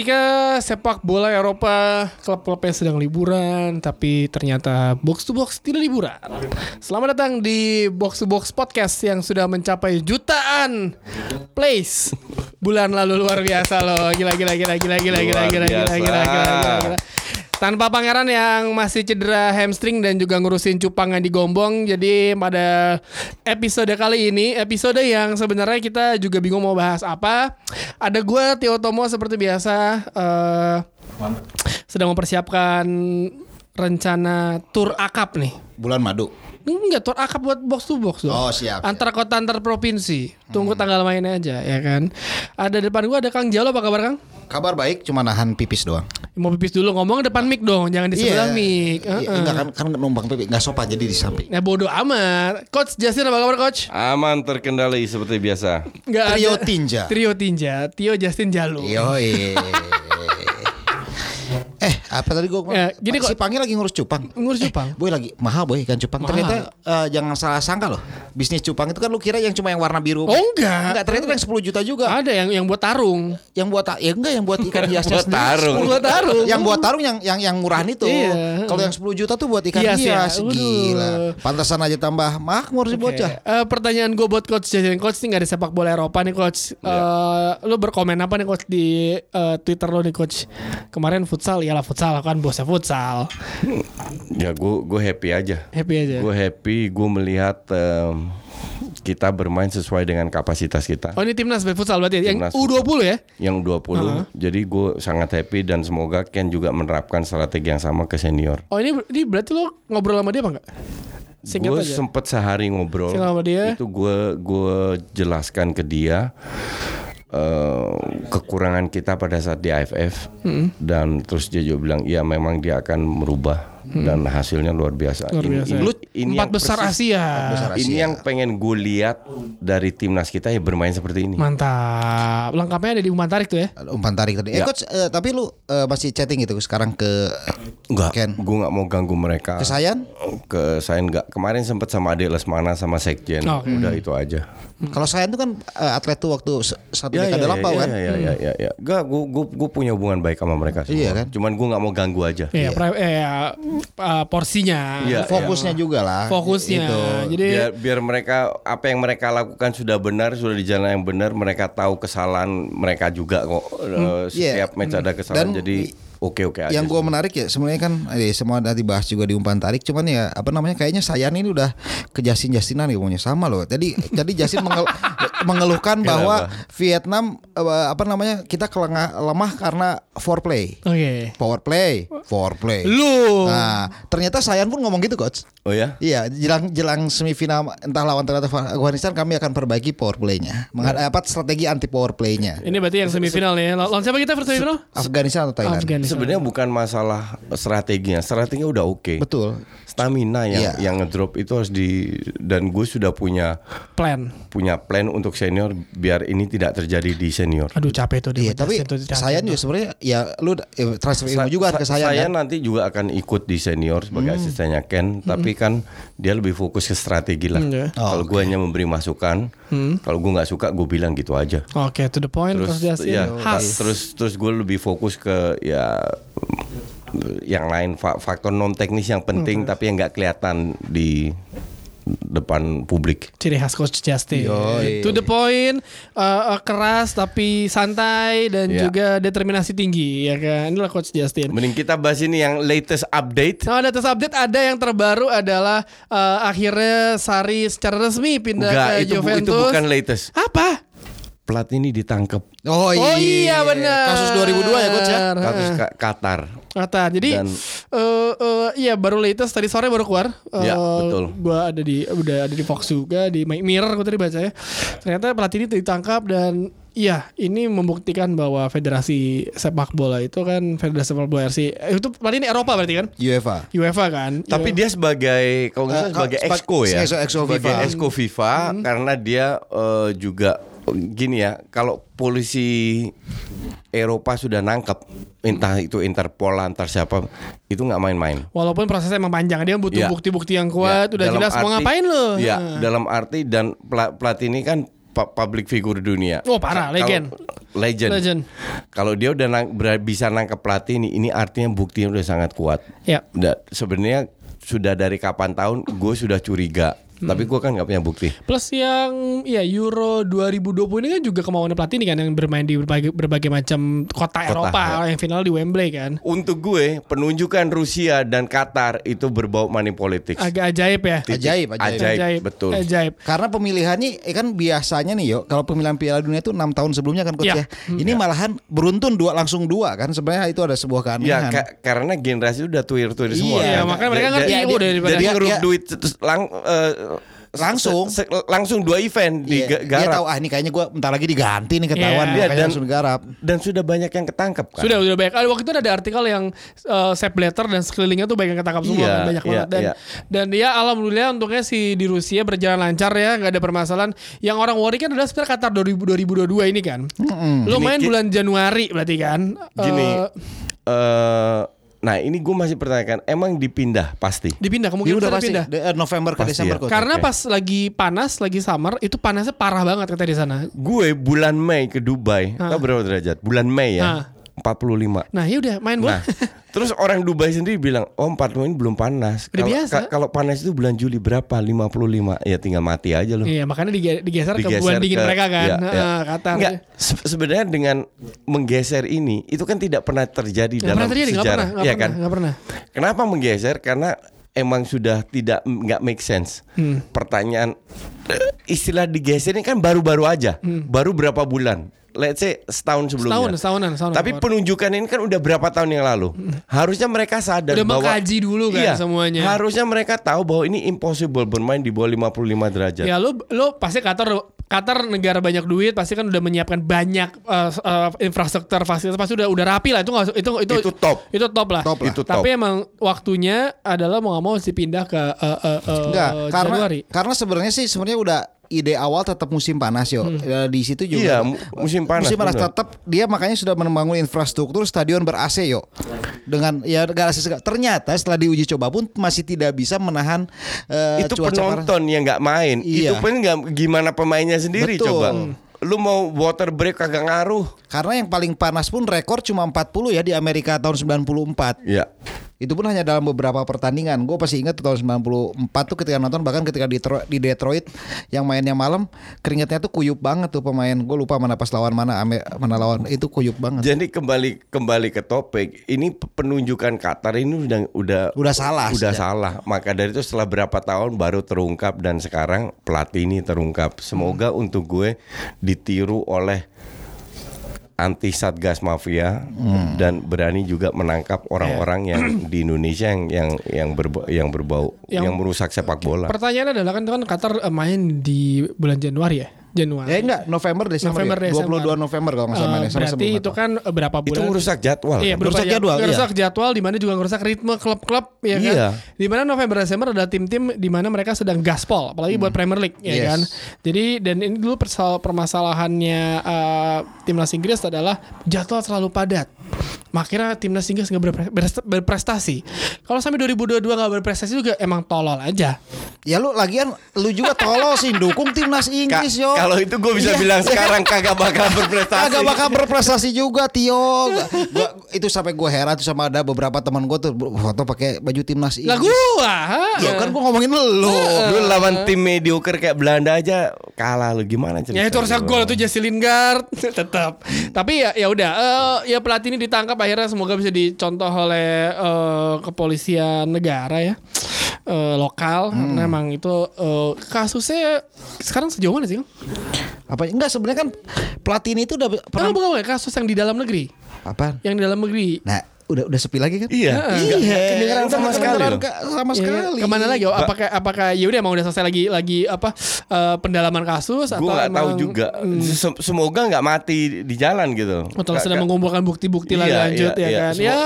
Ketika sepak bola Eropa klub-klubnya sedang liburan, tapi ternyata box to box tidak liburan. Selamat datang di box to box podcast yang sudah mencapai jutaan plays bulan lalu luar biasa loh. Gila gila gila gila gila gila gila gila biasa. gila gila gila. gila. Tanpa pangeran yang masih cedera hamstring dan juga ngurusin cupang yang digombong. Jadi pada episode kali ini, episode yang sebenarnya kita juga bingung mau bahas apa. Ada gue Tio Tomo seperti biasa eh, sedang mempersiapkan rencana tour akap nih. Bulan madu. Enggak, tour akap buat box to box dong. Oh, siap, Antar kota antar provinsi. Tunggu tanggal mainnya aja ya kan. Ada di depan gua ada Kang Jalo apa kabar Kang? Kabar baik, cuma nahan pipis doang. Mau pipis dulu ngomong depan mic dong, jangan di sebelah mic. Iya, Heeh. enggak kan kan numpang pipis, enggak sopan jadi di samping. Ya bodoh amat. Coach Justin apa kabar coach? Aman terkendali seperti biasa. Enggak Trio ada. Tinja. Trio Tinja. Tio Justin Jalu. Yoi. eh, apa tadi gua Ya, gini si. Pangi lagi ngurus cupang. Ngurus cupang? boy lagi mahal boy ikan cupang. Mahal. Ternyata eh, jangan salah sangka loh. Bisnis cupang itu kan lu kira yang cuma yang warna biru. Oh, enggak. Enggak, ternyata yang 10 juta juga. Ada yang yang buat tarung. Yang buat ya enggak yang buat ikan hiasnya Buat sendiri. tarung. Buat tarung. yang buat tarung yang yang yang murahan itu. Iya. Kalau yang 10 juta tuh buat ikan Hias ya? hias. Waduh. Gila. Pantasan aja tambah makmur si Oke. bocah. Eh, pertanyaan gue buat coach Justin Coach ini gak ada sepak bola Eropa nih coach. Eh, lu berkomen apa nih coach di eh, Twitter lo nih coach? Kemarin futsal, iyalah futsal kan bosnya futsal. Ya gue gue happy aja. Happy aja. Gue happy. Gue melihat em, kita bermain sesuai dengan kapasitas kita. Oh ini timnas futsal berarti? Timnas yang U20 ya? Yang 20 Jadi gue sangat happy dan semoga Ken juga menerapkan strategi yang sama ke senior. Oh ini ini berarti lo ngobrol sama dia apa enggak? Singkat Gue aja. sempet sehari ngobrol. Singkat sama dia. Itu gue gue jelaskan ke dia eh, kekurangan kita pada saat di AFF dan terus dia juga bilang iya memang dia akan merubah dan hasilnya luar biasa. Luar biasa. Ini, Lu ini empat yang besar persis- Asia. besar Ini Asia. yang pengen gue lihat dari timnas kita ya bermain seperti ini. Mantap. Lengkapnya ada di umpan tarik tuh ya. Umpan tarik tadi. Eh Ya. coach, eh, tapi lu eh, masih chatting gitu sekarang ke Enggak, Ken. gue nggak mau ganggu mereka. ke Sayan? Ke saya enggak. Kemarin sempat sama Ade Lesmana sama Sekjen. Oh, Oke. Udah itu aja. Kalau Sayan tuh kan eh, atlet tuh waktu satu Ya, dekade ya, ya, kan. Ya, ya, ya, ya, ya. Enggak, gue gue gue punya hubungan baik sama mereka semua. Iya kan? Cuman gue nggak mau ganggu aja. Iya, pri- eh, eh, porsinya. Iya. Fokusnya juga lah. Fokusnya. Itu. Jadi biar biar mereka apa yang mereka lakukan sudah benar sudah di jalan yang benar mereka tahu kesalahan mereka juga kok Eh, Iya. setiap match ada kesalahan Dan jadi oke oke aja Yang gua menarik ya sebenarnya kan eh, semua udah dibahas juga di umpan tarik cuman ya apa namanya kayaknya Sayan ini udah ke Jasin Jasinan ya pokoknya sama loh. Jadi jadi Jasin mengel- mengeluhkan bahwa Vietnam eh, apa namanya kita kelengah lemah karena foreplay. Oke. Power play, foreplay. Lu Nah, ternyata Sayan pun ngomong gitu coach. oh ya Iya, jelang jelang semifinal entah lawan ternyata Afghanistan kami akan perbaiki power play-nya. Menghadapi strategi anti power play-nya. ini berarti yang semifinal nih. ya. Lawan siapa kita first semifinal? Afghanistan atau Thailand? Afghanistan. Sebenarnya bukan masalah strateginya. Strateginya udah oke. Betul. Stamina yang Iya. yang ngedrop itu harus di dan gue sudah punya Plan. punya plan untuk senior biar ini tidak terjadi di senior Aduh capek tuh dia Iya, tapi capek tuh. juga sebenarnya ya lu eh, transfer ilmu Sa- juga ke sa- Sayan saya kan? nanti juga akan ikut di senior sebagai asistennya Ken, tapi kan dia lebih fokus ke strategi lah. Hmm, ya. Kalau gue hanya memberi masukan, kalau gue nggak suka gue bilang gitu aja. Oke, to the point Terus ya, Khas. terus terus gue lebih fokus ke ya yang lain fa- faktor non teknis yang penting tapi yang nggak kelihatan di depan publik. Ciri khas coach Justin. Yoi. To the point, uh, uh, keras tapi santai dan Ya. juga determinasi tinggi ya kan. Inilah coach Justin. Mending kita bahas ini yang latest update. Nah, ada terus update ada yang terbaru adalah uh, akhirnya Sari secara resmi pindah Enggak, ke itu, bu- Juventus. itu bukan latest. Apa? Plat ini ditangkap Oh iya, Oh iya benar. Kasus 2002 ya coach ya? kasus Ka- Qatar. Kata. Jadi Dan- eh eh, iya baru latest tadi sore baru keluar. Ya, Eh, betul. Gua ada di udah ada di Fox juga di My Mirror gua tadi baca ya. Ternyata pelatih ini ditangkap dan Iya, ini membuktikan bahwa federasi sepak bola itu kan federasi sepak bola RC eh, itu berarti ini Eropa berarti kan? UEFA. UEFA kan? Tapi dia sebagai kalau nggak salah sebagai exco ya, exco- exco sebagai FIFA. exco FIFA karena dia eh, juga gini ya, kalau polisi Eropa sudah nangkep entah itu Interpol antar siapa itu nggak main-main. Walaupun prosesnya emang panjang, dia butuh Ya. bukti-bukti yang kuat, Ya, udah dalam jelas mau arti- ngapain lo. Ya, Nah. dalam arti dan pela- pelatih ini kan pu- public figure dunia. Oh, parah, legend. Legend. Legend. Kalau dia udah nang- bisa nangkep pelatih ini, ini artinya buktinya udah sangat kuat. Ya. Sebenarnya sudah dari kapan tahun gue sudah curiga, tapi gue kan nggak punya bukti. Plus yang ya Euro 2020 ini kan juga kemauan pelatih ini kan yang bermain di berbagai berbagai macam kota, Eropa yang final di Wembley kan. Untuk gue penunjukan Rusia dan Qatar itu berbau money politics. Agak ajaib ya. Titik. Ajaib, ajaib. ajaib, betul. Ajaib. Karena pemilihannya eh kan biasanya nih yo kalau pemilihan Piala Dunia itu enam tahun sebelumnya kan coach Iya. ya. Ini malahan beruntun dua langsung dua kan sebenarnya itu ada sebuah Ya keanehan. ka- karena generasi udah tuir-tuir semua. Iya, kan. makanya mereka ngerti, oh, daripada- jadi ngeruk dia- duit lang, eh, Langsung. se- se- langsung dua event di Iya, dia garap. tahu ah ini kayaknya gua bentar lagi diganti nih ketahuan Iya. makanya dan- langsung digarap. dan sudah banyak yang ketangkep kan. Sudah udah banyak. Ada waktu itu ada artikel yang uh, Sepp Blatter dan sekelilingnya tuh banyak yang ketangkap semua kan, banyak iya, banget dan iya. dan dia alhamdulillah untuknya si di Rusia berjalan lancar ya nggak ada permasalahan. Yang orang worry kan adalah sebenarnya Qatar 2000 2022 ini kan. Lo Gini, main Ki- bulan Januari berarti kan. Gini, Eh, eh, nah ini gue masih pertanyakan, emang dipindah pasti? dipindah kemungkinan udah besar pasti dipindah. de- eh, November ke Pasti Desember ya. Karena Oke. pas lagi panas, lagi summer, itu panasnya parah banget katanya di sana. Gue bulan Mei ke Dubai, tau berapa derajat? Bulan Mei ya, 45. Nah, ya udah main bola. Nah, terus orang Dubai sendiri bilang, "Oh, 45 ini belum panas." Udah Kalau biasa. ka- kalau panas itu bulan Juli berapa? 55. Ya tinggal mati aja loh. Iya, makanya dige- digeser, ke Digeser bulan dingin ke- mereka kan. ya, Nah, ya. Qatar. Enggak, se- sebenarnya dengan menggeser ini itu kan tidak pernah terjadi Nggak dalam pernah terjadi, sejarah, pernah, nggak Iya pernah, kan? nggak pernah. Kenapa menggeser? Karena emang sudah tidak nggak make sense. Hmm. Pertanyaan eh, istilah digeser ini kan baru-baru aja, Hmm. baru berapa bulan? Let's say setahun sebelumnya. Setahun, setahunan, setahunan. Tapi penunjukan ini kan udah berapa tahun yang lalu. Harusnya mereka sadar Udah bahwa mengkaji dulu kan Iya, semuanya. Harusnya mereka tahu bahwa ini impossible bermain di bawah 55 derajat. Ya lu lu pasti Qatar Qatar negara banyak duit pasti kan udah menyiapkan banyak uh, uh, infrastruktur fasilitas pasti udah udah rapi lah itu nggak itu itu Itu top. itu top lah. Top lah. Itu Tapi top. emang waktunya adalah mau nggak mau mesti pindah ke uh, uh, uh, Enggak, karena Januari. karena sebenarnya sih sebenarnya udah ide awal tetap musim panas yo. Hmm. Eh, Di situ juga Iya, mu- musim panas. musim panas bener. tetap dia makanya sudah membangun infrastruktur stadion ber AC yo. Dengan ya segala. Ternyata setelah diuji coba pun masih tidak bisa menahan eh, itu cuaca panas. penonton yang nggak main. Iya. Itu pun nggak gimana pemainnya sendiri Betul. coba. Lu mau water break kagak ngaruh. Karena yang paling panas pun rekor cuma 40 ya di Amerika tahun 94. Ya. Itu pun hanya dalam beberapa pertandingan. Gue pasti ingat tuh tahun 94 tuh ketika nonton bahkan ketika di, di Detroit yang mainnya malam keringetnya tuh kuyup banget tuh pemain. Gue lupa mana pas lawan mana Ame- mana lawan itu kuyup banget. Jadi kembali kembali ke topik, ini penunjukan Qatar ini udah udah Udah salah Udah sejak. salah. Maka dari itu setelah berapa tahun baru terungkap dan sekarang pelatih ini terungkap. Semoga Hmm. untuk gue ditiru oleh anti satgas mafia Hmm. dan berani juga menangkap orang-orang yang di Indonesia yang yang yang berbau yang berbau Yang- yang, merusak sepak bola. Pertanyaannya adalah kan kan Qatar uh, main di bulan Januari ya. Januari. Ya enggak November Desember, November, ya? Desember. 22 November kalau nggak salah Uh, mainnya sama berarti itu kan uh, berapa bulan? Itu merusak jadwal. Iya, kan? merusak Merusak jadwal, jadwal. iya. Merusak jadwal di mana juga merusak ritme klub-klub ya kan. Iya. Di mana November Desember ada tim-tim di mana mereka sedang gaspol, apalagi buat Premier League ya Yes. kan. Jadi dan ini dulu permasalahannya uh, timnas Inggris adalah jadwal terlalu padat. Makanya timnas Inggris nggak berpre- berprestasi. berprestasi. Kalau sampai 2022 nggak berprestasi juga emang tolol aja. Ya lu lagian lu juga tolol sih dukung timnas Ka- Inggris yo. Kalau itu gue bisa Iya. bilang sekarang kagak bakal berprestasi. Kagak bakal berprestasi juga Tio. Gua, gua- itu sampai gue heran tuh sama ada beberapa teman gue tuh foto pakai baju timnas Lah Inggris. gua, ha? Ya kan gue ngomongin lu. Lu lawan tim mediocre kayak Belanda aja kalah lu gimana cerita? Ya itu harusnya gol tuh Jesse Lingard tetap. Tapi ya ya udah eh, ya pelatih ini ditangkap akhirnya semoga bisa dicontoh oleh eh, kepolisian negara ya. Eh, lokal karena emang itu eh, kasusnya sekarang sejauh mana sih? Apa enggak sebenarnya kan pelatih ini itu udah Pernah pernah bukan bukan, kasus yang di dalam negeri. apa? Yang di dalam negeri. Nah, udah udah sepi lagi kan? Iya. Iya, kedengeran udah sama nggak sekali ke- sama Iya, sekali. Ke mana lagi? Oh, apakah apakah ya udah mau udah selesai lagi lagi apa eh, pendalaman kasus atau Gue nggak tahu emang- juga. Sem- Semoga nggak mati di jalan gitu. Atau sedang ka- mengumpulkan bukti-bukti lagi Iya, lanjut iya, ya iya. kan? Semua- Ya.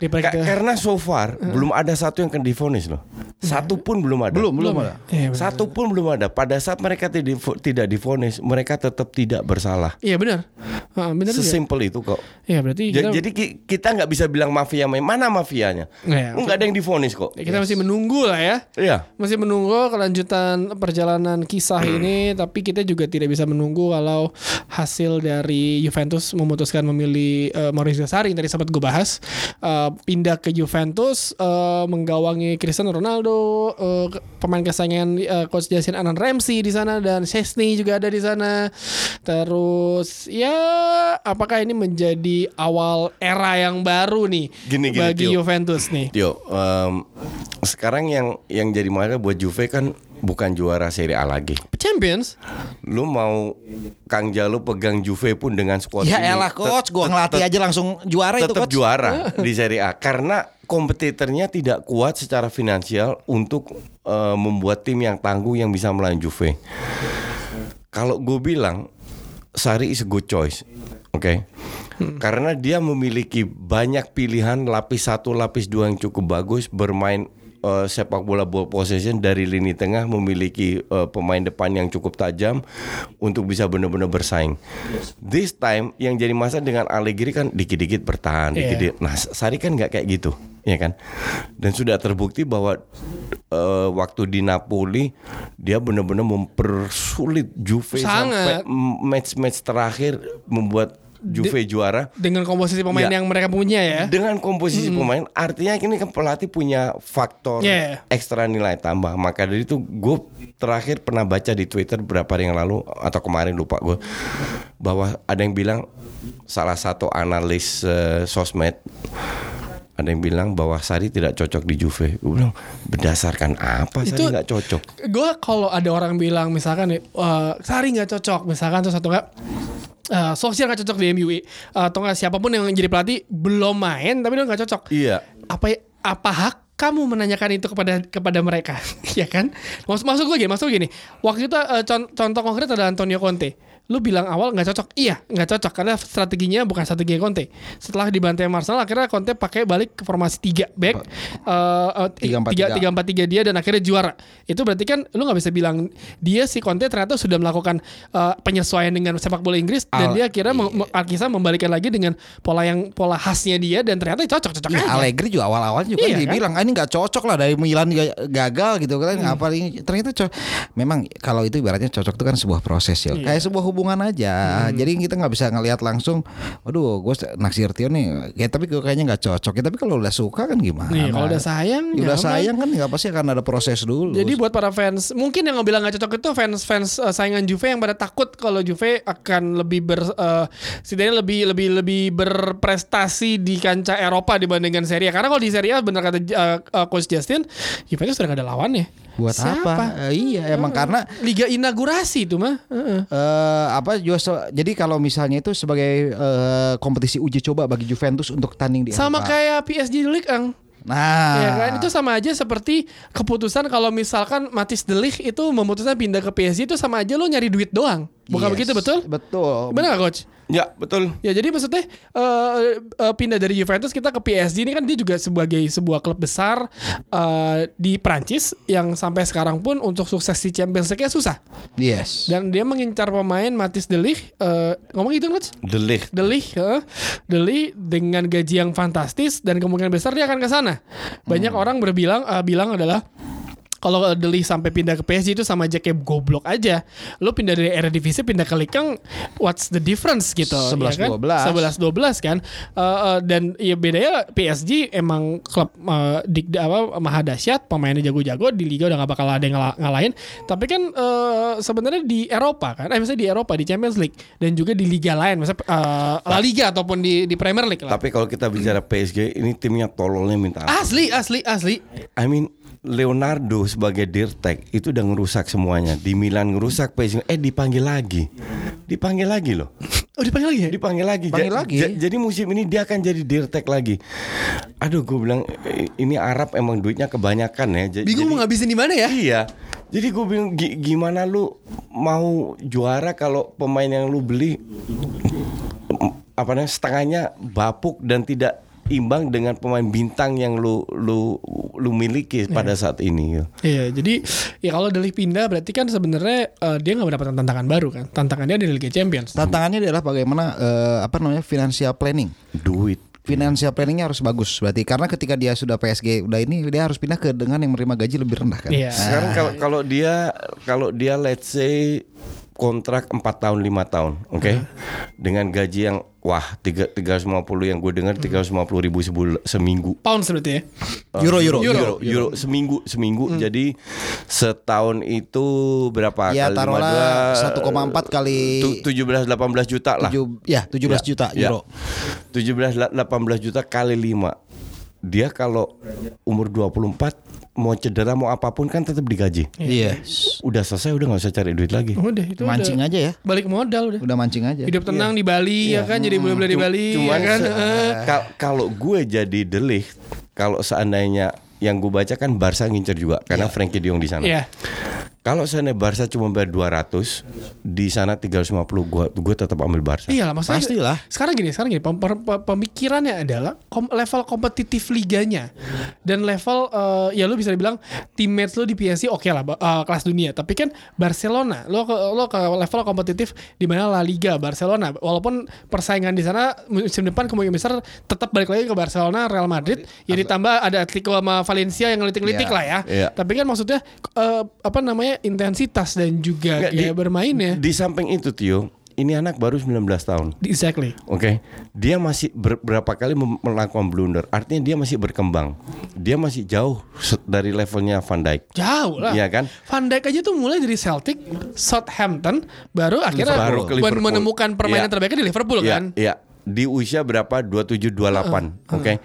Daripada kita- karena so far belum ada satu yang kena difonis loh. Satu pun belum ada. belum belum ada. Benar. Satu pun belum ada. Pada saat mereka tidak difo- tidak difonis, mereka tetap tidak bersalah. Iya benar. Ah, benar juga. Sesimpel itu kok. Iya berarti kita, Jadi ki- kita nggak bisa bilang mafia main mana mafianya. Iya, Nggak ada yang difonis kok. ya, kita masih menunggu lah ya. Iya. Masih menunggu kelanjutan perjalanan kisah ini, tapi kita juga tidak bisa menunggu kalau hasil dari Juventus memutuskan memilih eh, Maurizio Sarri yang tadi sempat gue bahas eh, pindah ke Juventus eh, menggawangi Cristiano Ronaldo, ke- pemain kesayangan eh, coach Jason Anan Ramsey di sana dan Chesney juga ada di sana. Terus ya apakah ini menjadi awal era yang baru nih Gini, gini, bagi Tio. Juventus nih? Yo, em, sekarang yang yang jadi masalah buat Juve kan bukan juara Serie A lagi. Champions? Lu mau Kang Jalo pegang Juve pun dengan squad Ya ini elah coach, gua ngelatih aja langsung juara itu tetap coach. juara di Serie A karena kompetitornya tidak kuat secara finansial untuk eh, membuat tim yang tangguh yang bisa melawan Juve. Kalau gue bilang Sari is a good choice, oke? Karena dia memiliki banyak pilihan lapis satu, lapis dua yang cukup bagus bermain eh, sepak bola ball possession dari lini tengah memiliki eh, pemain depan yang cukup tajam untuk bisa benar-benar bersaing. This time yang jadi masalah dengan Allegri kan dikit-dikit bertahan, Iya. dikit-dikit. Nah, Sari kan nggak kayak gitu, ya kan? Dan sudah terbukti bahwa eh, waktu di Napoli dia benar-benar mempersulit Juve Sangat. sampai match-match terakhir membuat Juve juara dengan komposisi pemain Ya. yang mereka punya ya. dengan komposisi pemain artinya ini kan pelatih punya faktor Yeah. ekstra nilai tambah maka dari itu gue terakhir pernah baca di Twitter beberapa hari yang lalu atau kemarin lupa gue bahwa ada yang bilang salah satu analis eh, sosmed ada yang bilang bahwa Sari tidak cocok di Juve. Gue bilang berdasarkan apa Sari nggak cocok? Gue kalau ada orang bilang misalkan nih, eh, Sari nggak cocok, misalkan terus satu nggak eh, Sosial nggak cocok di MUI atau nggak siapa pun yang jadi pelatih belum main tapi dia nggak cocok. Iya. Apa apa hak kamu menanyakan itu kepada kepada mereka, ya kan? Maksud maksud gue gini, gue gini. Waktu itu eh, con- contoh konkret adalah Antonio Conte. Lu bilang awal nggak cocok, iya nggak cocok karena strateginya bukan strategi Conte. Setelah dibantai Arsenal, akhirnya Conte pakai balik ke formasi 3 back, eh, eh, Tiga, empat, tiga tiga. tiga empat tiga dia dan akhirnya juara. Itu berarti kan lu nggak bisa bilang dia si Conte ternyata sudah melakukan eh, penyesuaian dengan sepak bola Inggris dan Al- dia akhirnya meng- Alkisah membalikan lagi dengan pola yang pola khasnya dia dan ternyata cocok cocok Ya, aja. Allegri juga awal-awal juga Iya, kan dia kan? ah, ini nggak cocok lah dari Milan ga- gagal gitu kan Hmm. apa ini ternyata cocok. Memang kalau itu ibaratnya cocok itu kan sebuah proses ya. Iya. Kayak sebuah hubungan aja. Hmm. Jadi kita nggak bisa ngelihat langsung. Waduh, gue naksir Tio nih. Ya tapi gue kayaknya nggak cocok. Ya, tapi kalau udah suka kan gimana? Nih, kalau udah sayang, Ya udah sayang kan nggak pasti akan ada proses dulu. Jadi buat para fans, mungkin yang bilang nggak cocok itu fans-fans eh, saingan Juve yang pada takut kalau Juve akan lebih ber, eh, setidaknya lebih lebih lebih berprestasi di kancah Eropa dibandingkan Serie A. Karena kalau di Serie A benar kata eh, eh, Coach Justin, Juventus sudah gak ada lawannya. buat Siapa? apa? Eh, iya emang karena Liga inaugurasi itu mah. Heeh. eh apa juga so- jadi kalau misalnya itu sebagai eh, kompetisi uji coba bagi Juventus untuk tanding di Sama Eropa. kayak PSG League Ang. Nah, Ya kan itu sama aja seperti keputusan kalau misalkan Matis Delik itu memutuskan pindah ke PSG itu sama aja lo nyari duit doang. Bukan Yes, begitu betul? Betul. Benar gak coach? Ya betul. Ya jadi maksudnya eh, eh, pindah dari Juventus kita ke PSG ini kan dia juga sebagai sebuah klub besar eh, di Prancis yang sampai sekarang pun untuk sukses di Champions League susah. Yes. Dan dia mengincar pemain Matis Delik eh, ngomong gitu coach? Delik. Delik, eh, Delik dengan gaji yang fantastis dan kemungkinan besar dia akan ke sana. Banyak orang berbilang eh, bilang adalah kalau Deli sampai pindah ke PSG itu sama aja kayak goblok aja. Lu pindah dari Eredivisie pindah ke Ligue 1, what's the difference gitu? 11, ya kan? 11 12 kan. Eh, eh, dan ya bedanya PSG emang klub eh, di, di- apa maha dahsyat, pemainnya jago-jago di liga udah gak bakal ada yang ngala- ngalahin. Tapi kan eh, sebenarnya di Eropa kan, eh misalnya di Eropa di Champions League dan juga di liga lain, misalnya eh, La Liga ataupun di di Premier League lah. Tapi kalau kita bicara PSG ini timnya tololnya minta ampun. Asli, asli, asli. I mean Leonardo sebagai dirtek itu udah ngerusak semuanya. Di Milan ngerusak PSG. Eh dipanggil lagi. Dipanggil lagi loh. Oh dipanggil lagi ya? Dipanggil lagi. Panggil Ja- lagi. ja- jadi musim ini dia akan jadi dirtek lagi. Aduh, gue bilang ini Arab emang duitnya kebanyakan ya. Ja- Bingung mau ngabisin di mana ya? Iya. Jadi gue bilang "Gi- gimana lu mau juara kalau pemain yang lu beli apa namanya setengahnya bapuk dan tidak imbang dengan pemain bintang yang lu lu lu miliki pada saat ini. gitu. Iya, jadi ya kalau Delik pindah berarti kan sebenarnya eh, dia nggak mendapatkan tantangan baru kan. Tantangannya di Liga Champions. Tantangannya adalah bagaimana eh, apa namanya financial planning. Duit. Financial planningnya harus bagus berarti karena ketika dia sudah PSG udah ini dia harus pindah ke dengan yang menerima gaji lebih rendah kan. Iya. Sekarang kalau kalau dia kalau dia let's say kontrak 4 tahun 5 tahun, oke? Dengan gaji yang wah tiga 350 yang gue dengar 350 ribu sebul, seminggu. Pounds berarti ya. Euro euro Euro, euro, seminggu seminggu. Jadi setahun itu berapa Ya kali taruhlah 1,4 kali tu- 17 18 juta lah. tujuh- ya 17 juta Ya. euro. 17 la- 18 juta kali 5. Dia kalau umur 24 mau cedera mau apa pun kan tetap digaji. Iya. Udah selesai udah nggak usah cari duit lagi. Udah itu Mancing udah aja ya. balik modal udah. Udah mancing aja. Hidup tenang di Bali ya kan jadi boleh-boleh di Bali Cuman ya kan. ka- kalau gue jadi delik, kalau seandainya yang gue baca kan Barca ngincer juga karena Frankie De Jong di sana. Iya. Kalau seandainya Barca cuma bayar 200, di sana 350 gue gue tetap ambil Barca. Iya lah maksudnya Pastilah. Sekarang gini, sekarang gini pem- pemikirannya adalah kom- level kompetitif liganya dan level eh, ya lu bisa dibilang teammates lu di PSG oke lah ba- eh, kelas dunia, tapi kan Barcelona lo ke lo ke level kompetitif di mana La Liga Barcelona walaupun persaingan di sana musim depan kemungkinan besar tetap balik lagi ke Barcelona Real Madrid ya ditambah ada Atletico sama Valencia yang ngelitik-ngelitik Iya. lah ya. Iya. Tapi kan maksudnya eh, apa namanya intensitas dan juga Nggak, gaya bermainnya. Di samping itu Tio, ini anak baru 19 tahun. Exactly. Oke, dia masih ber- berapa kali melakukan blunder. Artinya dia masih berkembang. Dia masih jauh dari levelnya Van Dijk. Jauh lah. Iya kan? Van Dijk aja tuh mulai dari Celtic, Southampton, baru akhirnya Baru menemukan permainan Iya. terbaiknya di Liverpool Iya, kan. Iya. Di usia berapa? 27 28. Oke.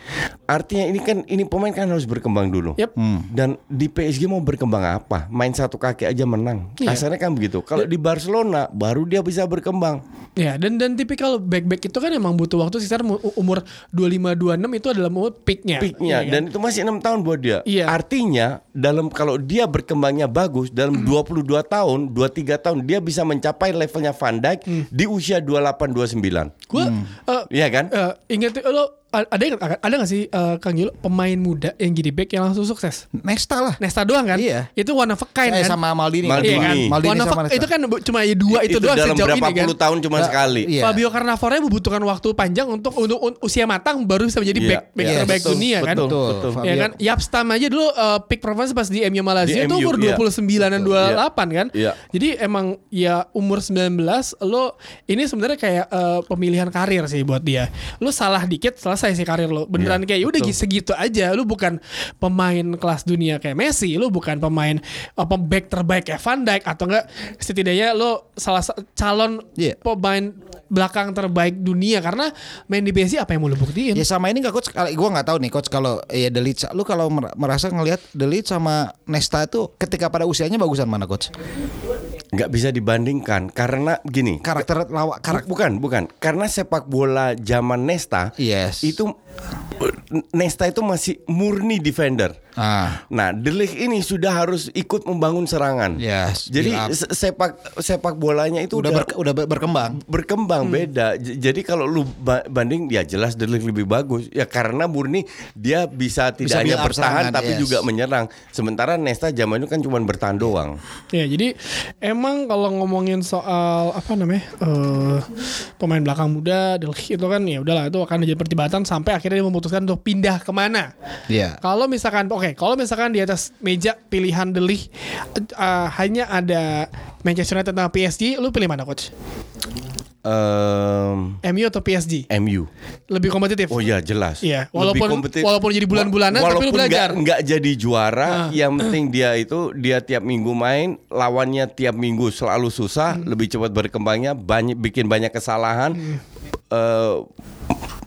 Artinya ini kan ini pemain kan harus berkembang dulu. Yep. Dan di PSG mau berkembang apa? Main satu kaki aja menang. Iya. Kasarnya kan begitu. Kalau di Barcelona baru dia bisa berkembang. Ya, dan dan tipikal back-back itu kan emang butuh waktu sekitar mu- umur 25 26 itu adalah umur peaknya. Peaknya kan? dan itu masih enam tahun buat dia. Iya. Artinya dalam kalau dia berkembangnya bagus dalam 22 tahun, 23 tahun dia bisa mencapai levelnya Van Dijk Hmm. di usia 28 29. Gue Iya kan? eh, inget lo ada yang ada nggak sih eh, Kang Gilo pemain muda yang jadi back yang langsung sukses? Nesta lah. Nesta doang kan? Iya. Itu one of a kind Eh, kan? sama Maldini. Maldini. Iya kan? Maldini One of sama Nesta. itu kan cuma ya dua itu, doang dalam sejauh berapa ini kan. puluh tahun cuma Nah, sekali. iya. Fabio Cannavaro membutuhkan waktu panjang untuk untuk un- usia matang baru bisa menjadi Iya, back back iya, terbaik betul, dunia kan. betul, Betul. betul. Fabio. Ya kan, Yapstam aja dulu uh, peak performance pas di MU Malaysia itu MU, umur iya. 29 dan 28 kan. Iya. Jadi emang ya umur 19 lo ini sebenarnya kayak uh, pemilihan karir sih buat dia. Lo salah dikit selesai sih karir lo. Beneran Iya, kayak ya udah betul. segitu aja. Lo bukan pemain kelas dunia kayak Messi, lo bukan pemain apa back terbaik kayak Van Dijk atau enggak setidaknya lo salah sa- calon Iya. pemain belakang terbaik dunia karena main di PSG apa yang mau lo buktiin? Ya sama ini gak coach kalau gua nggak tahu nih coach kalau ya Delic lu kalau mer- merasa ngelihat Delic sama Nesta itu ketika pada usianya bagusan mana coach? Nggak bisa dibandingkan karena gini Karakter lawak karakter bukan bukan karena sepak bola zaman Nesta Yes. itu Nesta itu masih murni defender Ah. Nah, Delik ini sudah harus ikut membangun serangan. Yes, Jadi up. sepak sepak bolanya itu Udah udah, ber- udah ber- berkembang. berkembang beda. J- Jadi kalau lu ba- banding ya jelas Delik lebih bagus. Ya karena murni dia bisa Bisa tidak hanya build up bertahan serangan, tapi yes. juga menyerang. Sementara Nesta zaman itu kan cuma bertahan doang. Ya jadi emang kalau ngomongin soal apa namanya eh, pemain belakang muda Delhi itu kan ya udahlah itu akan jadi pertibatan sampai akhirnya dia memutuskan untuk pindah ke mana. Iya. Kalau misalkan oke kalau misalkan di atas meja pilihan Delhi eh, hanya ada Manchester United sama PSG, lu pilih mana coach? Em, MU atau PSG? MU. Lebih kompetitif. Oh ya jelas. Iya, Lebih walaupun- kompetitif. walaupun jadi bulan-bulanan, tapi lu Walaupun belajar. nggak- nggak jadi juara, Ah. yang penting dia itu dia tiap minggu main, lawannya tiap minggu selalu susah, Hmm. lebih cepat berkembangnya, banyak bikin banyak kesalahan. Eh,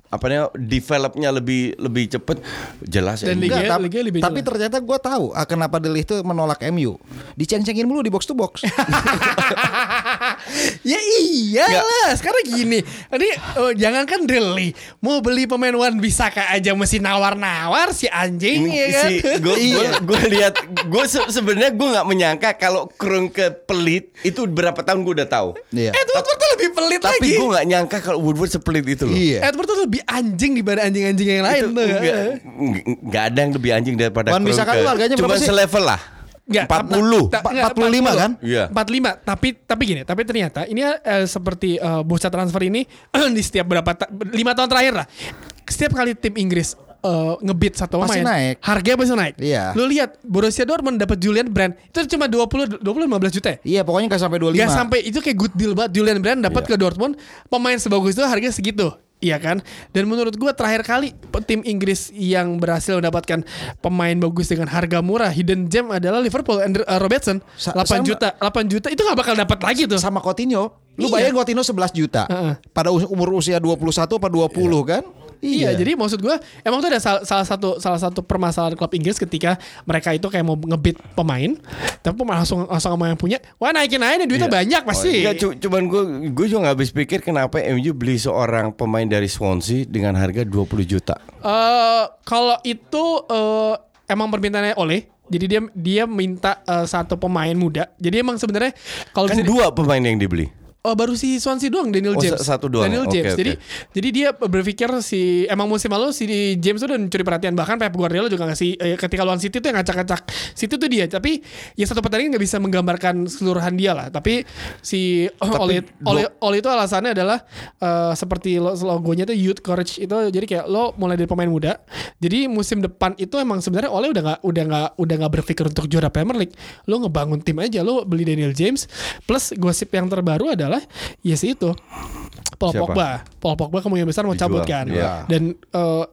apa namanya developnya lebih lebih cepet jelas Dan MU. Liga- Enggak, tapi, Liga lebih tapi jelas. ternyata gue tahu ah, kenapa Delih itu menolak MU. Diceng-cengin mulu di box to box. ya iyalah sekarang gini ini oh, jangankan Deli mau beli pemain Wan Bisaka aja mesti nawar-nawar si anjing Ini ya kan si gue gue lihat gue se- sebenarnya gue nggak menyangka kalau kurang ke pelit itu berapa tahun gue udah tahu. Iya. Edward tuh lebih pelit Tapi lagi gue nggak nyangka kalau Woodward sepelit itu loh. Iya. Edward tuh lebih anjing dibanding anjing-anjing yang lain tuh nggak nggak ada yang lebih anjing daripada Wan Bisaka Kroenke. tuh harganya Cuma berapa sih? selevel lah. Nggak, 40. ta- ta- Empat- nggak, 45 kan? Iya. 45 tapi tapi gini tapi ternyata ini eh, seperti eh, bursa transfer ini di setiap berapa ta- lima tahun terakhir lah setiap kali tim Inggris eh, ngebit satu Pasti pemain naik. harganya pasti naik Iya. lu lihat Borussia Dortmund dapat Julian Brand itu cuma 20 20 15 juta ya Iya, pokoknya gak sampai 25. Gak sampai itu kayak good deal banget Julian Brand dapat Iya. ke Dortmund pemain sebagus itu harganya segitu Iya kan Dan menurut gua terakhir kali Tim Inggris yang berhasil mendapatkan Pemain bagus dengan harga murah Hidden gem adalah Liverpool Andrew, uh, Robertson Sa- 8 sama. juta 8 juta Itu gak bakal dapat lagi tuh sama Coutinho. Lu Iya. bayangin Coutinho 11 juta. Heeh. Pada us- umur usia 21 apa 20 kan? Iya, jadi maksud gua emang tuh ada sal- salah satu salah satu permasalahan klub Inggris ketika mereka itu kayak mau ngebit pemain, tapi pemain langsung langsung sama yang punya, wah naikin aja nih duitnya banyak pasti. Enggak, cu- cuman gue gue juga nggak habis pikir kenapa MU beli seorang pemain dari Swansea dengan harga 20 juta. Eh, kalau itu eh, emang permintaannya oleh, jadi dia dia minta eh, satu pemain muda. Jadi emang sebenarnya kalau Kan dua pemain yang dibeli. Oh baru si Swansea doang Daniel Oh, James. sa- satu doang. Daniel James. oke. Jadi jadi dia berpikir si emang musim lalu si James tuh udah mencuri perhatian bahkan Pep Guardiola juga ngasih eh, ketika lawan City tuh yang ngacak-ngacak City tuh dia. Tapi ya satu pertandingan nggak bisa menggambarkan keseluruhan dia lah. Tapi si Oli Oli Oli itu alasannya adalah eh, seperti lo- logonya tuh youth courage itu jadi kayak lo mulai dari pemain muda. Jadi musim depan itu emang sebenarnya Ole udah nggak udah nggak udah nggak berpikir untuk juara Premier League. Lo ngebangun tim aja lo beli Daniel James plus gosip yang terbaru adalah ya sih itu Paul Siapa? Pogba. Paul Pogba kemungkinan besar mau cabut kan. iya. Dan eh,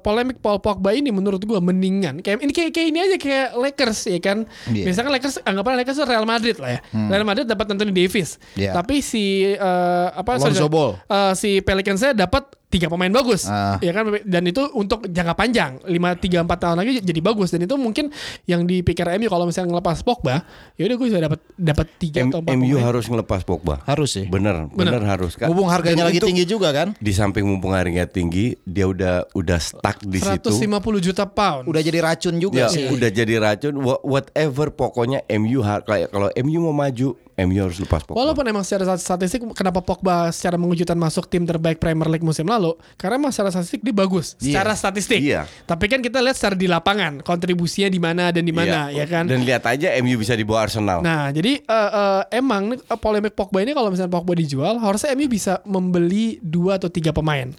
polemik Paul Pogba ini menurut gua mendingan kayak ini kayak, kayak ini aja kayak Lakers ya kan. Iya. Misalkan Lakers anggapan Lakers itu Real Madrid lah ya. Real Madrid dapat Anthony Davis. Iya. Tapi si eh, apa Lonzo sorry, Ball. eh, si Pelicansnya dapat tiga pemain bagus Ah. ya kan dan itu untuk jangka panjang 5 3 4 tahun lagi jadi bagus dan itu mungkin yang dipikir MU kalau misalnya ngelepas Pogba ya udah gue sudah dapat dapat tiga M- atau empat MU pemain. harus ngelepas Pogba. Harus sih. Bener, Bener. bener, harus kan. Mumpung harganya Dan lagi tinggi juga kan? Di samping mumpung harganya tinggi, dia udah udah stuck di situ. 150 juta pound Udah jadi racun juga Ya, sih. udah jadi racun. Wha- Whatever, pokoknya MU kayak kalau MU mau maju, MU harus lepas Pogba. Walaupun emang secara statistik kenapa Pogba secara mengejutkan masuk tim terbaik Premier League musim lalu karena emang secara statistik dia bagus secara statistik. Iya. Tapi kan kita lihat secara di lapangan kontribusinya di mana dan di mana Iya. ya kan. Dan lihat aja MU bisa dibawa Arsenal. Nah, jadi eh, eh, emang eh, polemik Pogba ini kalau misalnya Pogba dijual, harusnya MU bisa membeli dua atau tiga pemain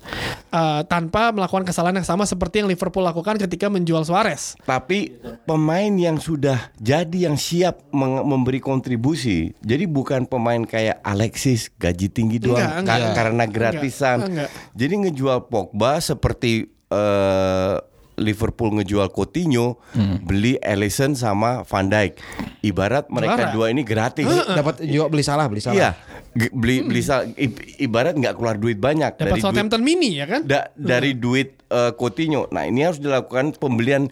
Eh, tanpa melakukan kesalahan yang sama seperti yang Liverpool lakukan ketika menjual Suarez. Tapi pemain yang sudah jadi yang siap memberi kontribusi. Jadi bukan pemain kayak Alexis gaji tinggi doang Enggak, ka- enggak. karena gratisan. Enggak, enggak. Jadi ngejual Pogba seperti eh, Liverpool ngejual Coutinho, beli Alisson sama Van Dijk. Ibarat mereka Juara. dua ini gratis. Dapat juga beli salah, beli salah. Iya, Beli beli sal- i- ibarat nggak keluar duit banyak Dapat dari duit Southampton mini ya kan? da- dari duit eh, Coutinho. Nah, ini harus dilakukan pembelian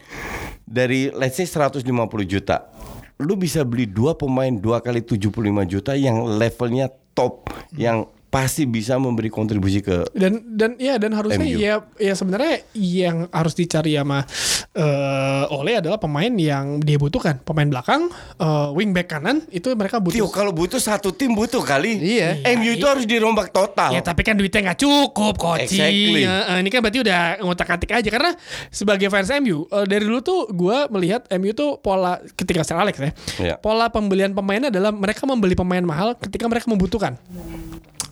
dari let's say 150 juta. Lu bisa beli dua pemain dua kali 75 juta yang levelnya top yang pasti bisa memberi kontribusi ke dan dan ya dan harusnya MU. ya ya sebenarnya yang harus dicari sama eh Ole adalah pemain yang dia butuhkan pemain belakang eh, wingback kanan itu mereka Tio, butuh kalau butuh satu tim butuh kali. Iya. MU itu harus dirombak total. Ya tapi kan duitnya nggak cukup coaching. Exactly. Ya, eh, ini kan berarti udah ngotak-atik aja karena sebagai fans MU eh, dari dulu tuh gue melihat MU tuh pola ketika Sir Alex ya. Iya. Pola pembelian pemainnya adalah mereka membeli pemain mahal ketika mereka membutuhkan.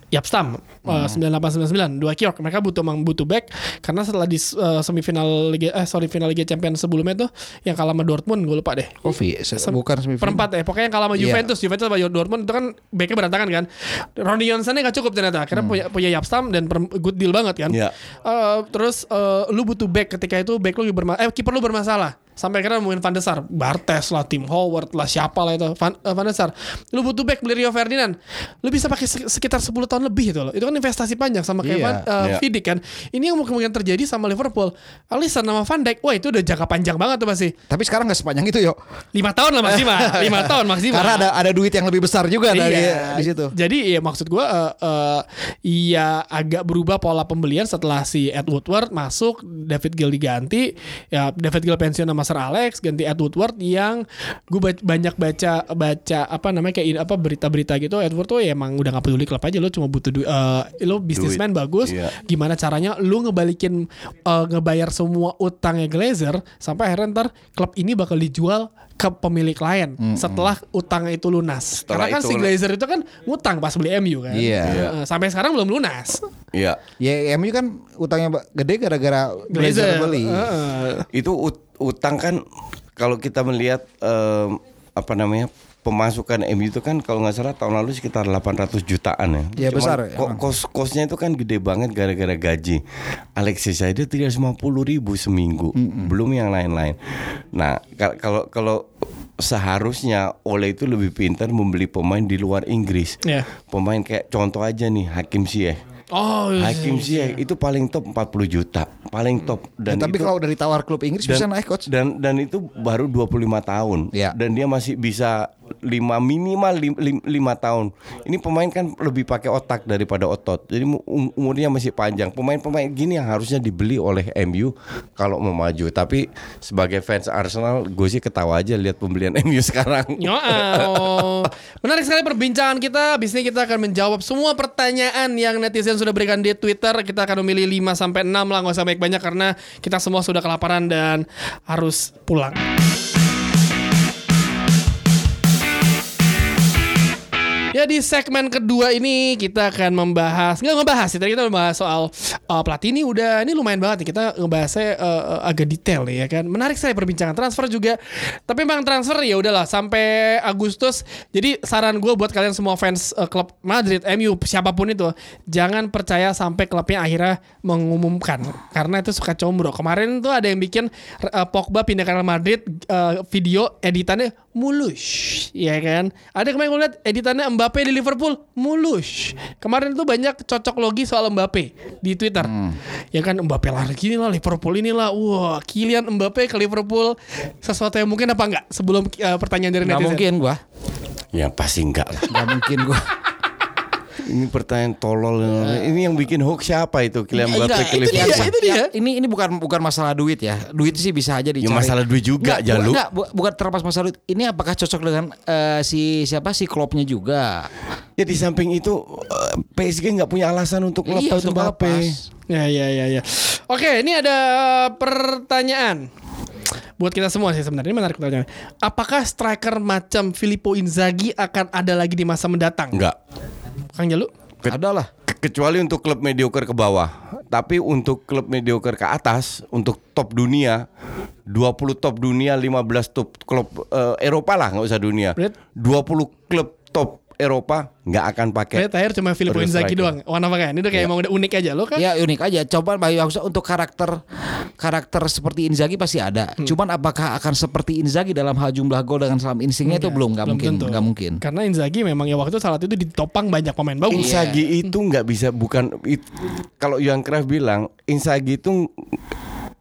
Yapstam uh, 9899 dua kiok. Mereka butuh emang butuh back. Karena setelah di uh, semifinal Liga eh sorry final Liga Champions sebelumnya tuh yang kalah sama Dortmund gue lupa deh. Kofi, se- bukan semifinal. perempat ya pokoknya yang kalah sama Iya. Juventus. Juventus sama Dortmund itu kan backnya berantakan kan? Ronny Johnson gak cukup ternyata. Karena punya punya Yapstam dan good deal banget kan? Iya. Eh, terus eh, lu butuh back. Ketika itu back lu berma eh kiper lu bermasalah sampai akhirnya nemuin Van der Sar, Bartes lah, Tim Howard lah, siapa lah itu Van, eh, Van der Sar. Lu butuh back beli Rio Ferdinand, lu bisa pakai sek- sekitar 10 tahun lebih itu loh. Itu kan investasi panjang sama kayak. Van, eh, Iya. Vidic kan. Ini yang mungkin terjadi sama Liverpool. Alisson sama Van Dijk, wah itu udah jangka panjang banget tuh pasti. Tapi sekarang nggak sepanjang itu yo. Lima tahun lah maksimal, lima tahun maksimal. Karena ada ada duit yang lebih besar juga dari Iya. di situ. Jadi ya maksud gua eh, eh, iya agak berubah pola pembelian setelah si Ed Woodward masuk, David Gill diganti, ya David Gill pensiun sama Sir Alex, ganti Ed Woodward yang gue banyak baca baca apa namanya kayak ini, apa berita-berita gitu Ed Woodward tuh ya emang udah gak peduli klub aja lo cuma butuh duit eh, lo bisnismen bagus Iya. gimana caranya lu ngebalikin eh, ngebayar semua utangnya Glazer sampai akhirnya ntar klub ini bakal dijual ke pemilik lain setelah utangnya itu lunas. Setelah Karena kan itu si Glazer itu kan ngutang pas beli MU kan. Iya. Eh, Sampai sekarang belum lunas. Iya. Ya MU kan utangnya gede gara-gara Glazer beli. Heeh. Itu ut- utang kan kalau kita melihat em, apa namanya pemasukan MU itu kan kalau nggak salah tahun lalu sekitar 800 jutaan ya. Iya, besar, emang. kos kosnya itu kan gede banget gara-gara gaji. Alexis saja 350 ribu seminggu, belum yang lain-lain. Nah kal- kalau kalau seharusnya Ole itu lebih pintar membeli pemain di luar Inggris. Iya. Pemain kayak contoh aja nih Hakim Ziyech. Oh, iya. Hakim Ziyech itu paling top 40 juta, paling top dan Ya, tapi itu- kalau dari tawar klub Inggris bisa naik coach. dan dan itu baru 25 tahun Iya. dan dia masih bisa lima minimal lim- lim- lima tahun ini pemain kan lebih pakai otak daripada otot jadi um- umurnya masih panjang pemain-pemain gini yang harusnya dibeli oleh MU kalau mau maju tapi sebagai fans Arsenal gue sih ketawa aja lihat pembelian MU sekarang Nyoau. Menarik sekali perbincangan kita. Habis ini kita akan menjawab semua pertanyaan yang netizen sudah berikan di Twitter. Kita akan memilih 5 sampai 6 lah, nggak usah banyak-banyak karena kita semua sudah kelaparan dan harus pulang. Ya di segmen kedua ini kita akan membahas nggak ngebahas sih tadi kita membahas soal uh, pelatih ini udah ini lumayan banget nih kita ngebahasnya uh, uh, agak detail ya kan. Menarik sekali perbincangan transfer juga. Tapi memang transfer ya udahlah sampai Agustus. Jadi saran gue buat kalian semua fans uh, klub Madrid MU siapa pun itu jangan percaya sampai klubnya akhirnya mengumumkan. Karena itu suka combro. Kemarin tuh ada yang bikin uh, Pogba pindah ke Real Madrid uh, video editannya mulus ya kan. Ada kemarin gue lihat editannya Mbappe di Liverpool? Mulus. Kemarin tuh banyak cocok logi soal Mbappe di Twitter. Ya kan Mbappe lah gini lah Liverpool inilah. Wah Kylian Mbappe ke Liverpool. Sesuatu yang mungkin apa enggak sebelum uh, pertanyaan dari netizen? mungkin gua. ya pasti enggak lah. Nggak mungkin gua. ini pertanyaan tolol ini yang bikin hoax siapa itu Kylian Mbappe Enggak, ke itu dia, itu dia. Ya, ini ini bukan bukan masalah duit ya. Duit sih bisa aja dicari. Ya, masalah duit juga, Enggak, Jalu. bu- Enggak, bu- bukan terlepas masalah duit. Ini apakah cocok dengan eh, si siapa si klubnya juga? Ya di samping itu eh, PSG nggak punya alasan untuk Iya, lepas untuk Mbappe. Ya ya ya ya. Oke, ini ada pertanyaan buat kita semua sih sebenarnya. Ini menarik pertanyaan. Apakah striker macam Filippo Inzaghi akan ada lagi di masa mendatang? Enggak. Kang Jalu? Ke- Ada lah. ke- Kecuali untuk klub mediocre ke bawah. Tapi untuk klub mediocre ke atas, untuk top dunia, 20 top dunia, 15 top klub eh, Eropa lah, nggak usah dunia. Berarti- 20 klub top Eropa nggak akan pakai. Kayak terakhir cuma Filippo Inzaghi doang. Warna apa Ini udah kayak emang udah unik aja lo kan? Ya unik aja. Coba Bayu Aksa untuk karakter karakter seperti Inzaghi pasti ada. Hmm. Cuman apakah akan seperti Inzaghi dalam hal jumlah gol dengan salam instingnya itu belum nggak mungkin nggak mungkin. Karena Inzaghi memang ya waktu itu saat itu ditopang banyak pemain bagus. Inzaghi itu nggak bisa bukan it- kalau Johan Cruyff bilang Inzaghi itu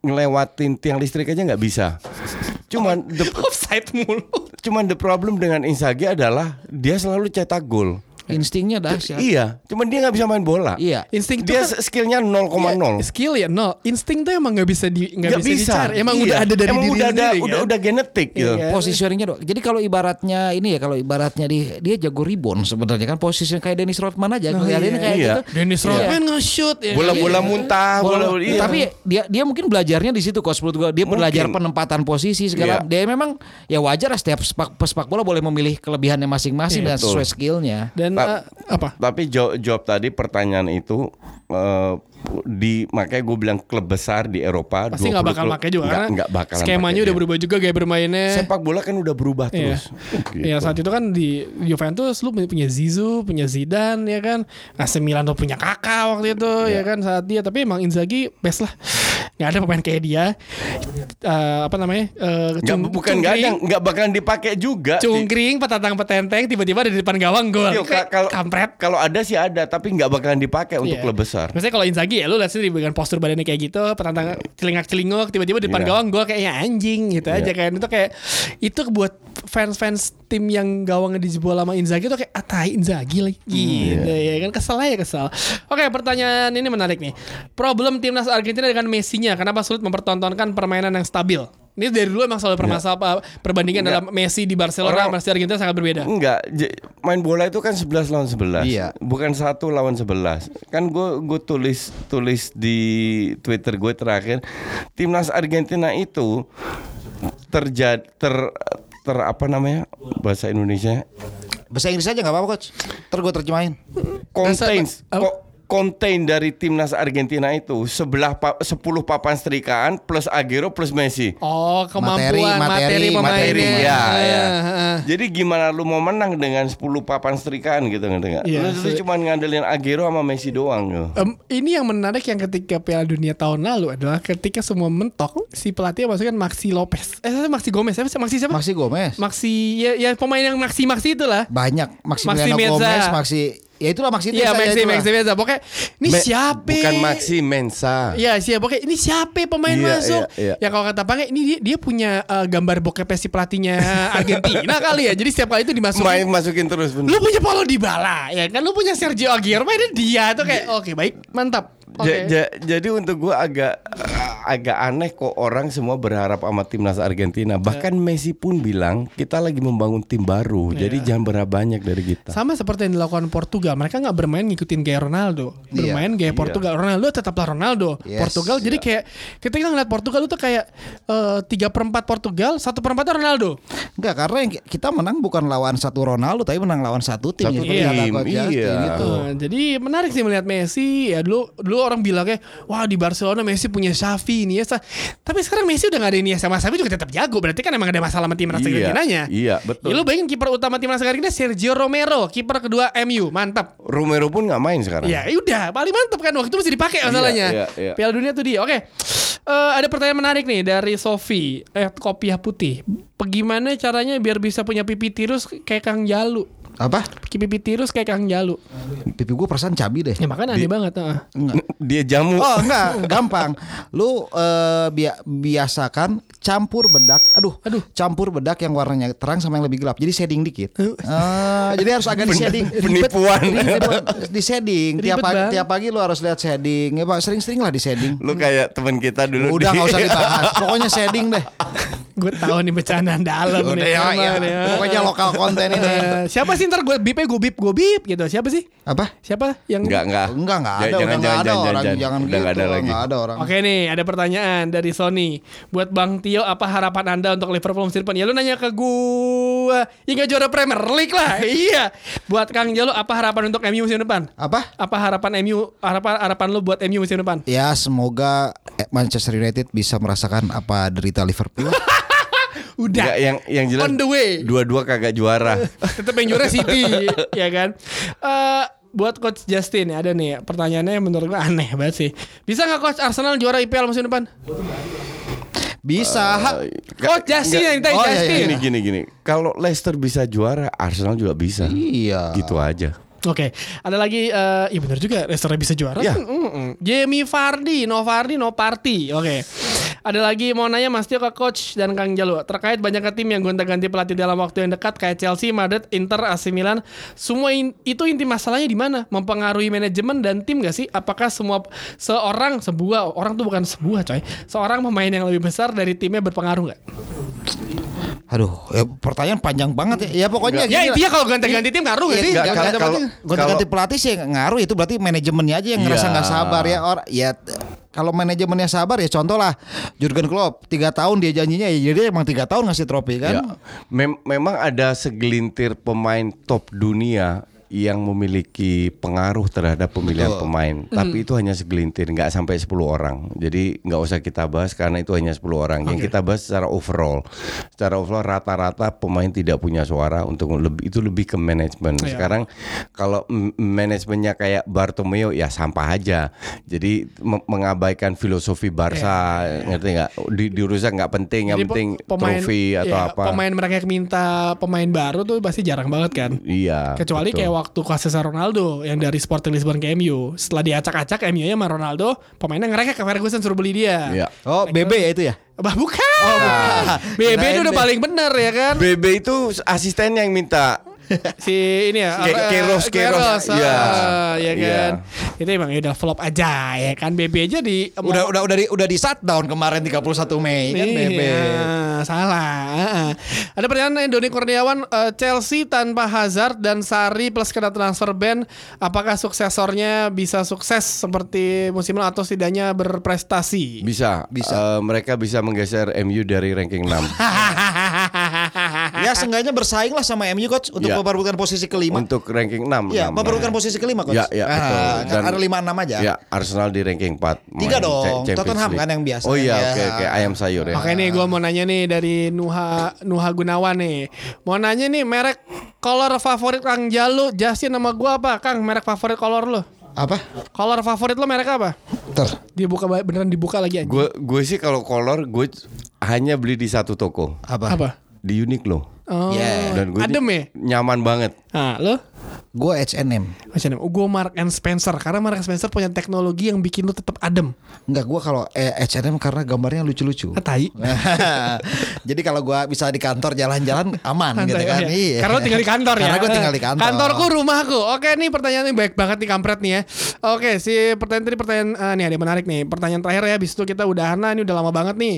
ngelewatin tiang listrik aja nggak bisa. Cuman the, Offside mulu. cuman the problem dengan Inzaghi adalah dia selalu cetak gol. Instingnya dahsyat. Iya, cuman dia nggak bisa main bola. Iya. Insting Dia kan- skillnya 0,0. Iya, skill ya nol. Insting tuh emang nggak bisa di nggak Nggak bisa, dicari. Emang Iya. udah ada dari Emang diri udah ada, sendiri, udah kan? udah genetik gitu. Iya. Positioningnya doang. Jadi kalau ibaratnya ini ya kalau ibaratnya dia dia jago rebound sebenarnya kan posisi kayak Dennis Rodman aja kelihatannya kayak Iya. gitu. Dennis Iya. Rodman nge-shoot ya. Bola-bola muntah, bola, Bola- iya. Tapi dia dia mungkin belajarnya di situ coach menurut gua. Dia Mungkin. belajar penempatan posisi segala. Iya. Dia memang ya wajar lah setiap sepak, pesepak bola boleh memilih kelebihannya masing-masing Iya, dan sesuai skillnya. Dan Ta- eh, apa? Tapi jawab, jawab tadi pertanyaan itu eh, di makanya gue bilang klub besar di Eropa Pasti 20 nggak bakal klub- pakai juga karena nggak bakalan skemanya udah dia. berubah juga gaya bermainnya. Sepak bola kan udah berubah Iya. terus. Gitu. Iya saat itu kan di Juventus lu punya Zizou, punya Zidane ya kan. AC Milan tuh punya Kakak waktu itu ya kan saat dia tapi emang Inzaghi best lah. Nggak ada pemain kayak dia. Eh, apa namanya? Nggak, cung- bukan nggak ada, nggak bakalan dipakai juga. Cungkring, petatang petenteng, tiba-tiba ada di depan gawang gol. Ka- kalau kampret. kalau ada sih ada, tapi nggak bakalan dipakai untuk Iya. klub besar. Maksudnya kalau Inzaghi ya lu lihat sendiri dengan postur badannya kayak gitu, petantang celingak-celinguk, tiba-tiba di depan Iya. gawang gol kayaknya anjing gitu aja Iya. kan. Itu kayak itu buat fans-fans tim yang gawangnya dijebol sama Inzaghi tuh kayak atai Inzaghi lagi. Gitu Iya. ya kan kesel aja kesel. Oke, pertanyaan ini menarik nih. Problem timnas Argentina dengan Messi-nya kenapa sulit mempertontonkan permainan yang stabil? Ini dari dulu emang selalu permasalahan perbandingan Iya. Nggak. dalam Messi di Barcelona Orang- sama Messi Argentina sangat berbeda. Enggak, j- main bola itu kan 11 lawan 11. Iya. Bukan satu lawan 11. Kan gue gue tulis tulis di Twitter gue terakhir, timnas Argentina itu terjadi ter ter apa namanya bahasa Indonesia Bahasa Inggris aja nggak apa-apa coach. Ntar gue terjemahin. contains Apa? Ko- contain dari timnas Argentina itu sebelah pa, 10 papan serikaan plus Agüero plus Messi. Oh, kemampuan materi, materi, pemainnya. materi, ya, ya. Jadi gimana lu mau menang dengan 10 papan serikaan gitu nggak? Iya, lu, sih. cuma ngandelin Agüero sama Messi doang gitu. Em, ini yang menarik yang ketika Piala Dunia tahun lalu adalah ketika semua mentok si pelatih masukkan Maxi Lopez. Eh Maxi Gomez, siapa? Maxi siapa? Maxi Gomez. Maxi ya, ya pemain yang Maxi Maxi itulah. Banyak Maxi Meza. Gomez, Maxi ya itulah Maxi itu Iya Maxi. Maxi Meza. Pokoknya ini Me- siapa? Bukan Maxi Mensa. Iya siapa? Pokoknya ini siapa pemain Iya, masuk? iya, iya. Ya kalau kata Pange ini dia, dia punya eh, gambar bokep si pelatihnya Argentina kali ya. Jadi setiap kali itu dimasukin. Main masukin terus bener. Lu punya Paulo Dybala ya kan lu punya Sergio Aguero mainnya dia tuh kayak oke baik mantap. Oke. Ja- ja- jadi untuk gua agak agak aneh kok orang semua berharap sama timnas Argentina. Bahkan Messi pun bilang kita lagi membangun tim baru. Jadi jangan berharap banyak dari kita. Sama seperti yang dilakukan Portugal, mereka nggak bermain ngikutin gaya Ronaldo, bermain gaya Portugal. Ronaldo tetaplah Ronaldo. Yes, Portugal jadi kayak ketika ngeliat Portugal itu kayak eh, tiga perempat Portugal, satu perempat Ronaldo. Enggak karena yang kita menang bukan lawan satu Ronaldo tapi menang lawan satu tim. Satu Jadi tim, iya. Justin itu. Nah, jadi menarik sih melihat Messi. Ya dulu dulu orang bilangnya, wah di Barcelona Messi punya Xavi, Iniesta. Tapi sekarang Messi udah gak ada Iniesta sama Xavi juga tetap jago. Berarti kan emang ada masalah sama timnas Iya, Argentinanya. iya, betul. Ya, lu bayangin kiper utama timnas Argentina Sergio Romero, kiper kedua MU, mantap. Romero pun nggak main sekarang. Ya udah paling mantep kan waktu itu masih dipakai masalahnya. iya, iya. Piala Dunia tuh dia. Oke. Eh, ada pertanyaan menarik nih dari Sofi, eh kopiah putih. Bagaimana caranya biar bisa punya pipi tirus kayak Kang Jalu? Apa? Pipi tirus kayak Kang Jalu. Pipi gue perasaan cabi deh. Ya makanya aneh banget. heeh. Dia jamu. Oh enggak, gampang. Lu eh, bia- biasakan campur bedak. Aduh, Aduh. campur bedak yang warnanya terang sama yang lebih gelap. Jadi shading dikit. Eh, jadi harus agak di shading. Penipuan. di shading. Tiap pagi, tiap pagi lu harus lihat shading. Ya Pak, sering-sering lah di shading. Lu kayak teman kita dulu. Udah nggak usah dibahas. Pokoknya shading deh. Gue tahu nih bercandaan dalam Udah nih. ya, ya. eh. Pokoknya lokal konten ini. Eh, siapa sih ntar gue bipnya gue bip gue bip gitu. Siapa sih? Apa? Siapa yang Enggak, enggak. Enggak, enggak Ya, ada. jangan, udah enggak jangan, ada jangan, orang. jangan. Jangan Udah gitu. ada lagi. Enggak ada orang. Oke nih, ada pertanyaan dari Sony. Buat Bang Tio, apa harapan Anda untuk Liverpool musim depan? Ya lu nanya ke gua. Ya juara Premier League lah. iya. Buat Kang Jalo, apa harapan untuk MU musim depan? Apa? Apa harapan MU? Harapan harapan lu buat MU musim depan? Ya semoga Manchester United bisa merasakan apa derita Liverpool. Udah. Nggak, yang yang jelas On the way. dua-dua kagak juara. Tetap yang juara City, ya kan? Eh buat Coach Justin ada nih pertanyaannya yang menurut gue aneh banget sih. Bisa nggak Coach Arsenal juara IPL musim depan? Bisa. ha- Coach Justin yang ditanya Oh, iya, iya, Justin. Gini gini gini. Kalau Leicester bisa juara, Arsenal juga bisa. Iya. Gitu aja. Oke, ada lagi, eh iya benar juga, Leicester bisa juara. Ya. Mm, mm. Jamie Vardy, no Vardy, no party. Oke, ada lagi mau nanya Mas Tio ke Coach dan Kang Jalu terkait banyaknya tim yang gonta-ganti pelatih dalam waktu yang dekat kayak Chelsea, Madrid, Inter, AC Milan. Semua in- itu inti masalahnya di mana? Mempengaruhi manajemen dan tim gak sih? Apakah semua seorang sebuah orang tuh bukan sebuah coy, seorang pemain yang lebih besar dari timnya berpengaruh nggak? Aduh, ya, pertanyaan panjang banget ya. Ya pokoknya Ya intinya kalau gonta-ganti tim ngaruh gak sih? kalau- pelatih. Sih ngaruh itu berarti manajemennya aja yang ngerasa Iya. nggak sabar ya or ya kalau manajemennya sabar ya contoh lah Jurgen Klopp tiga tahun dia janjinya ya jadi emang tiga tahun ngasih trofi kan Ya. Mem- memang ada segelintir pemain top dunia yang memiliki pengaruh terhadap pemilihan pemain. Tapi itu hanya segelintir, nggak sampai 10 orang. Jadi nggak usah kita bahas karena itu hanya 10 orang. Yang kita bahas secara overall. Secara overall rata-rata pemain tidak punya suara untuk lebih itu lebih ke manajemen. Iya. Sekarang kalau manajemennya kayak Bartomeu ya sampah aja. Jadi me- mengabaikan filosofi Barca, ngerti nggak? Di, diurusan nggak penting, Jadi pe- penting pemain trofi atau ya, apa. Pemain mereka yang minta pemain baru tuh pasti jarang banget kan. Iya. Kecuali betul. kayak waktu Cristiano Ronaldo yang dari Sporting Lisbon ke MU. Setelah diacak-acak MU-nya sama Ronaldo, pemainnya ngereka ke Ferguson suruh beli dia. Iya. Oh, BB ya itu ya? Bah bukan. Oh, bukan. BB itu Kirain udah paling bener ya kan. BB itu asistennya yang minta. Si ini ya Ke- Keros, eh, Keros. ah, Iya. ya kan Iya. itu emang udah flop aja ya kan BB aja di Udah udah udah di, udah di shutdown kemarin 31 Mei kan BB. Iya, salah. Heeh. Ada pertanyaan Doni Kurniawan eh, Chelsea tanpa Hazard dan Sari plus kena transfer ban, apakah suksesornya bisa sukses seperti musim lalu atau setidaknya berprestasi? Bisa. Bisa. Eh, mereka bisa menggeser MU dari ranking 6. Ya seenggaknya bersaing lah sama MU coach untuk Ya. memperebutkan posisi kelima. Untuk ranking 6. Iya, enam. memperebutkan posisi kelima coach. Ya, ya, Ah, betul. kan ada 5 6 aja. Ya, Arsenal di ranking 4. Tiga dong, Tottenham League. kan yang biasa. Oh iya, Ya. oke oke ayam sayur ya. Oke nih gue mau nanya nih dari Nuha Nuha Gunawan nih Mau nanya nih merek color favorit Kang Jalu Jasin nama gue apa Kang merek favorit color lo Apa? Color favorit lo merek apa? Ter. Dibuka beneran dibuka lagi aja Gue gue sih kalau color gue hanya beli di satu toko Apa? Apa? di Uniqlo. Oh, Yeah. Dan gue adem ya? nyaman banget. Nah, lo? Gue H&M. Macam gue Mark and Spencer karena Mark and Spencer punya teknologi yang bikin lu tetap adem. Enggak, gue kalau H&M karena gambarnya lucu-lucu. Ah, tai. Jadi kalau gua bisa di kantor jalan-jalan aman gitu kan. oh iya. Iya. Karena tinggal di kantor ya. Karena gue tinggal di kantor. Kantorku rumahku. Oke nih pertanyaannya baik banget nih kampret nih ya. Oke si pertanyaan tadi pertanyaan eh, nih ada yang menarik nih. Pertanyaan terakhir ya. Habis itu kita udahan lah. Ini udah lama banget nih.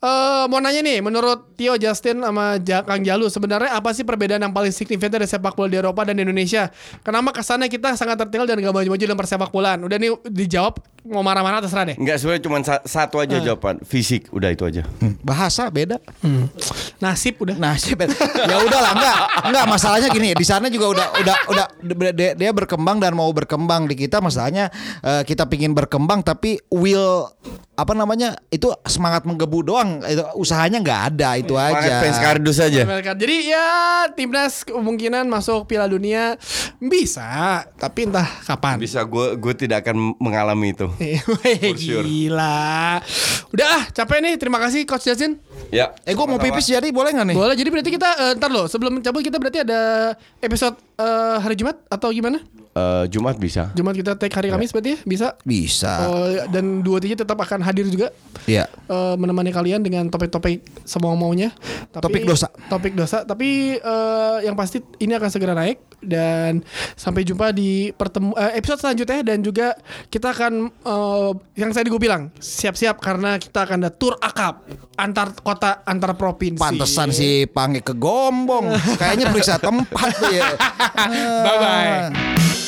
Eh mau nanya nih. Menurut Tio Justin sama Kang Jalu sebenarnya apa sih perbedaan yang paling signifikan dari sepak bola di Eropa dan di Indonesia? Kenapa kesannya kita sangat tertinggal dan gak maju-maju dalam persepak bolaan? Udah nih dijawab. Mau marah-marah terserah deh. Enggak sebenarnya cuma sa- satu aja jawaban, fisik udah itu aja. Hmm, Bahasa beda. Hmm. Nasib udah. Nah, sih ya udahlah enggak. Enggak masalahnya gini, di sana juga udah udah udah dia, dia berkembang dan mau berkembang di kita masalahnya eh, kita pingin berkembang tapi will apa namanya? itu semangat menggebu doang itu usahanya nggak ada itu Semangat aja. fans kardus aja. Jadi ya timnas kemungkinan masuk Piala Dunia bisa, tapi entah kapan. Bisa gue gue tidak akan mengalami itu. Weh, sure. gila. Udah ah, capek nih. Terima kasih Coach Jasin. Ya. Eh gue mau pipis jadi boleh nggak nih? Boleh. Jadi berarti kita eh, ntar loh sebelum cabut kita berarti ada episode eh, hari Jumat atau gimana? Eh, Jumat bisa. Jumat kita take hari Kamis berarti ya? Bisa. Bisa. Oh, dan dua tiga tetap akan hadir juga Iya. eh, menemani kalian dengan topik-topik semua maunya. Tapi, Topik dosa. Topik dosa. Tapi eh, yang pasti ini akan segera naik dan sampai jumpa di pertemu eh, episode selanjutnya dan juga kita akan eh, yang tadi gue bilang siap-siap karena kita akan ada tour akap antar kota antar provinsi. Pantesan si Pange ke Gombong. Kayaknya periksa tempat tuh ya. Bye bye.